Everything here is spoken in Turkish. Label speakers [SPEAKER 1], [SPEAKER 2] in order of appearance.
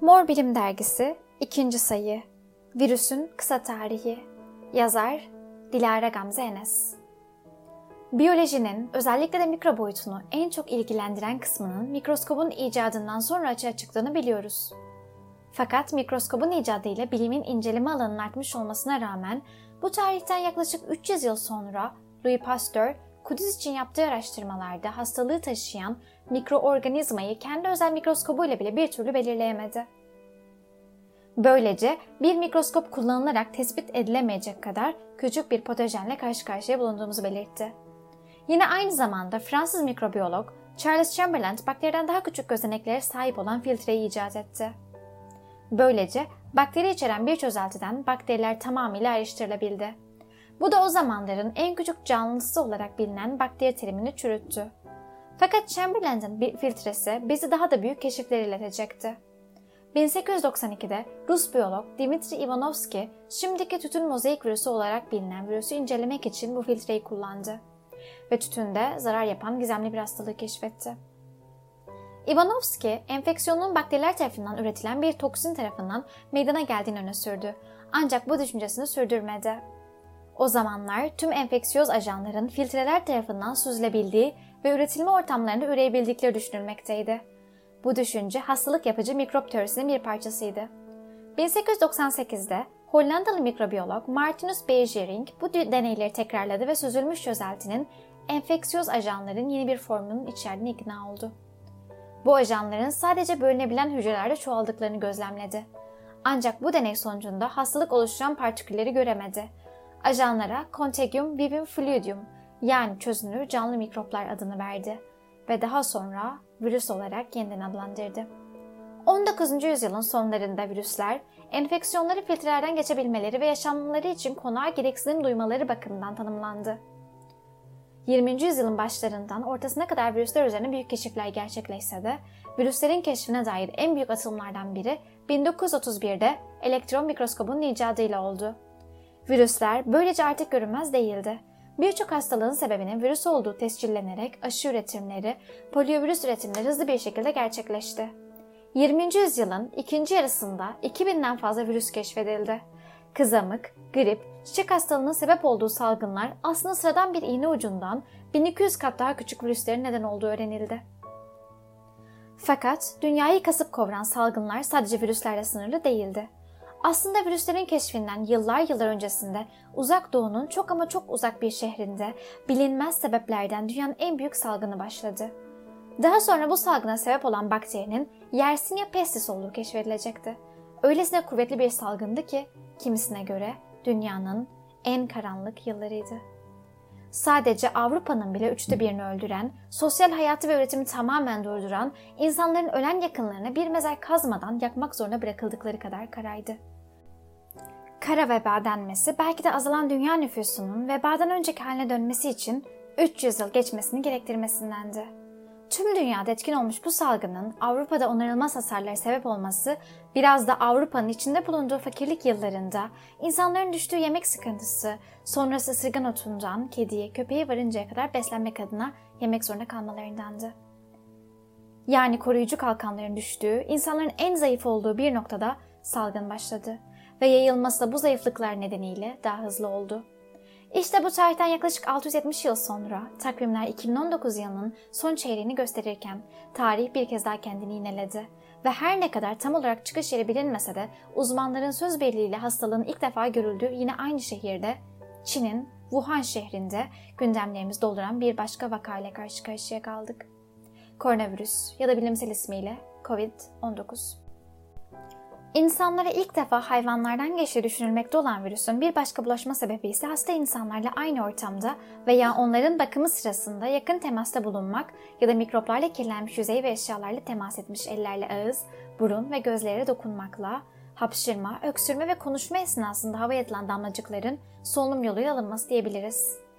[SPEAKER 1] Mor Bilim Dergisi 2. sayı Virüsün Kısa Tarihi Yazar Dilara Gamze Enes Biyolojinin özellikle de mikro boyutunu en çok ilgilendiren kısmının mikroskobun icadından sonra açığa çıktığını biliyoruz. Fakat mikroskobun icadı ile bilimin inceleme alanının artmış olmasına rağmen bu tarihten yaklaşık 300 yıl sonra Louis Pasteur, Kudüs için yaptığı araştırmalarda hastalığı taşıyan mikroorganizmayı kendi özel mikroskobuyla bile bir türlü belirleyemedi. Böylece bir mikroskop kullanılarak tespit edilemeyecek kadar küçük bir patojenle karşı karşıya bulunduğumuzu belirtti. Yine aynı zamanda Fransız mikrobiyolog Charles Chamberlain bakteriden daha küçük gözeneklere sahip olan filtreyi icat etti. Böylece bakteri içeren bir çözeltiden bakteriler tamamıyla ayrıştırılabildi. Bu da o zamanların en küçük canlısı olarak bilinen bakteri terimini çürüttü. Fakat Chamberlain'in bir filtresi bizi daha da büyük keşifler iletecekti. 1892'de Rus biyolog Dimitri Ivanovski şimdiki tütün mozaik virüsü olarak bilinen virüsü incelemek için bu filtreyi kullandı ve tütünde zarar yapan gizemli bir hastalığı keşfetti. Ivanovski, enfeksiyonun bakteriler tarafından üretilen bir toksin tarafından meydana geldiğini öne sürdü. Ancak bu düşüncesini sürdürmedi. O zamanlar tüm enfeksiyöz ajanların filtreler tarafından süzülebildiği ve üretilme ortamlarında üreyebildikleri düşünülmekteydi. Bu düşünce hastalık yapıcı mikrop teorisinin bir parçasıydı. 1898'de Hollandalı mikrobiyolog Martinus Beijering bu deneyleri tekrarladı ve süzülmüş çözeltinin enfeksiyöz ajanların yeni bir formunun içerdiğine ikna oldu. Bu ajanların sadece bölünebilen hücrelerde çoğaldıklarını gözlemledi. Ancak bu deney sonucunda hastalık oluşturan partikülleri göremedi. Ajanlara Contagium vivum fluidium yani çözünür canlı mikroplar adını verdi ve daha sonra virüs olarak yeniden adlandırdı. 19. yüzyılın sonlarında virüsler, enfeksiyonları filtrelerden geçebilmeleri ve yaşamları için konağa gereksinim duymaları bakımından tanımlandı. 20. yüzyılın başlarından ortasına kadar virüsler üzerine büyük keşifler gerçekleşse de virüslerin keşfine dair en büyük atılımlardan biri 1931'de elektron mikroskobun icadıyla oldu. Virüsler böylece artık görünmez değildi. Birçok hastalığın sebebinin virüs olduğu tescillenerek aşı üretimleri, poliovirüs üretimleri hızlı bir şekilde gerçekleşti. 20. yüzyılın ikinci yarısında 2000'den fazla virüs keşfedildi. Kızamık, grip, çiçek hastalığının sebep olduğu salgınlar aslında sıradan bir iğne ucundan 1200 kat daha küçük virüslerin neden olduğu öğrenildi. Fakat dünyayı kasıp kovuran salgınlar sadece virüslerle sınırlı değildi. Aslında virüslerin keşfinden yıllar yıllar öncesinde uzak doğunun çok ama çok uzak bir şehrinde bilinmez sebeplerden dünyanın en büyük salgını başladı. Daha sonra bu salgına sebep olan bakterinin Yersinia pestis olduğu keşfedilecekti. Öylesine kuvvetli bir salgındı ki kimisine göre dünyanın en karanlık yıllarıydı. Sadece Avrupa'nın bile üçte birini öldüren, sosyal hayatı ve üretimi tamamen durduran, insanların ölen yakınlarını bir mezar kazmadan yakmak zorunda bırakıldıkları kadar karaydı. Kara veba denmesi belki de azalan dünya nüfusunun vebadan önceki haline dönmesi için 300 yıl geçmesini gerektirmesindendi. Tüm dünyada etkin olmuş bu salgının Avrupa'da onarılmaz hasarlara sebep olması biraz da Avrupa'nın içinde bulunduğu fakirlik yıllarında insanların düştüğü yemek sıkıntısı, sonrası ısırgan otundan kediye, köpeğe varıncaya kadar beslenmek adına yemek zorunda kalmalarındandı. Yani koruyucu kalkanların düştüğü, insanların en zayıf olduğu bir noktada salgın başladı ve yayılması da bu zayıflıklar nedeniyle daha hızlı oldu. İşte bu tarihten yaklaşık 670 yıl sonra takvimler 2019 yılının son çeyreğini gösterirken tarih bir kez daha kendini yineledi. Ve her ne kadar tam olarak çıkış yeri bilinmese de uzmanların söz birliğiyle hastalığın ilk defa görüldüğü yine aynı şehirde Çin'in Wuhan şehrinde gündemlerimiz dolduran bir başka vakayla karşı karşıya kaldık. Koronavirüs ya da bilimsel ismiyle COVID-19. İnsanlara ilk defa hayvanlardan geçtiği düşünülmekte olan virüsün bir başka bulaşma sebebi ise hasta insanlarla aynı ortamda veya onların bakımı sırasında yakın temasta bulunmak ya da mikroplarla kirlenmiş yüzey ve eşyalarla temas etmiş ellerle ağız, burun ve gözlere dokunmakla, hapşırma, öksürme ve konuşma esnasında havaya atılan damlacıkların solunum yoluyla alınması diyebiliriz.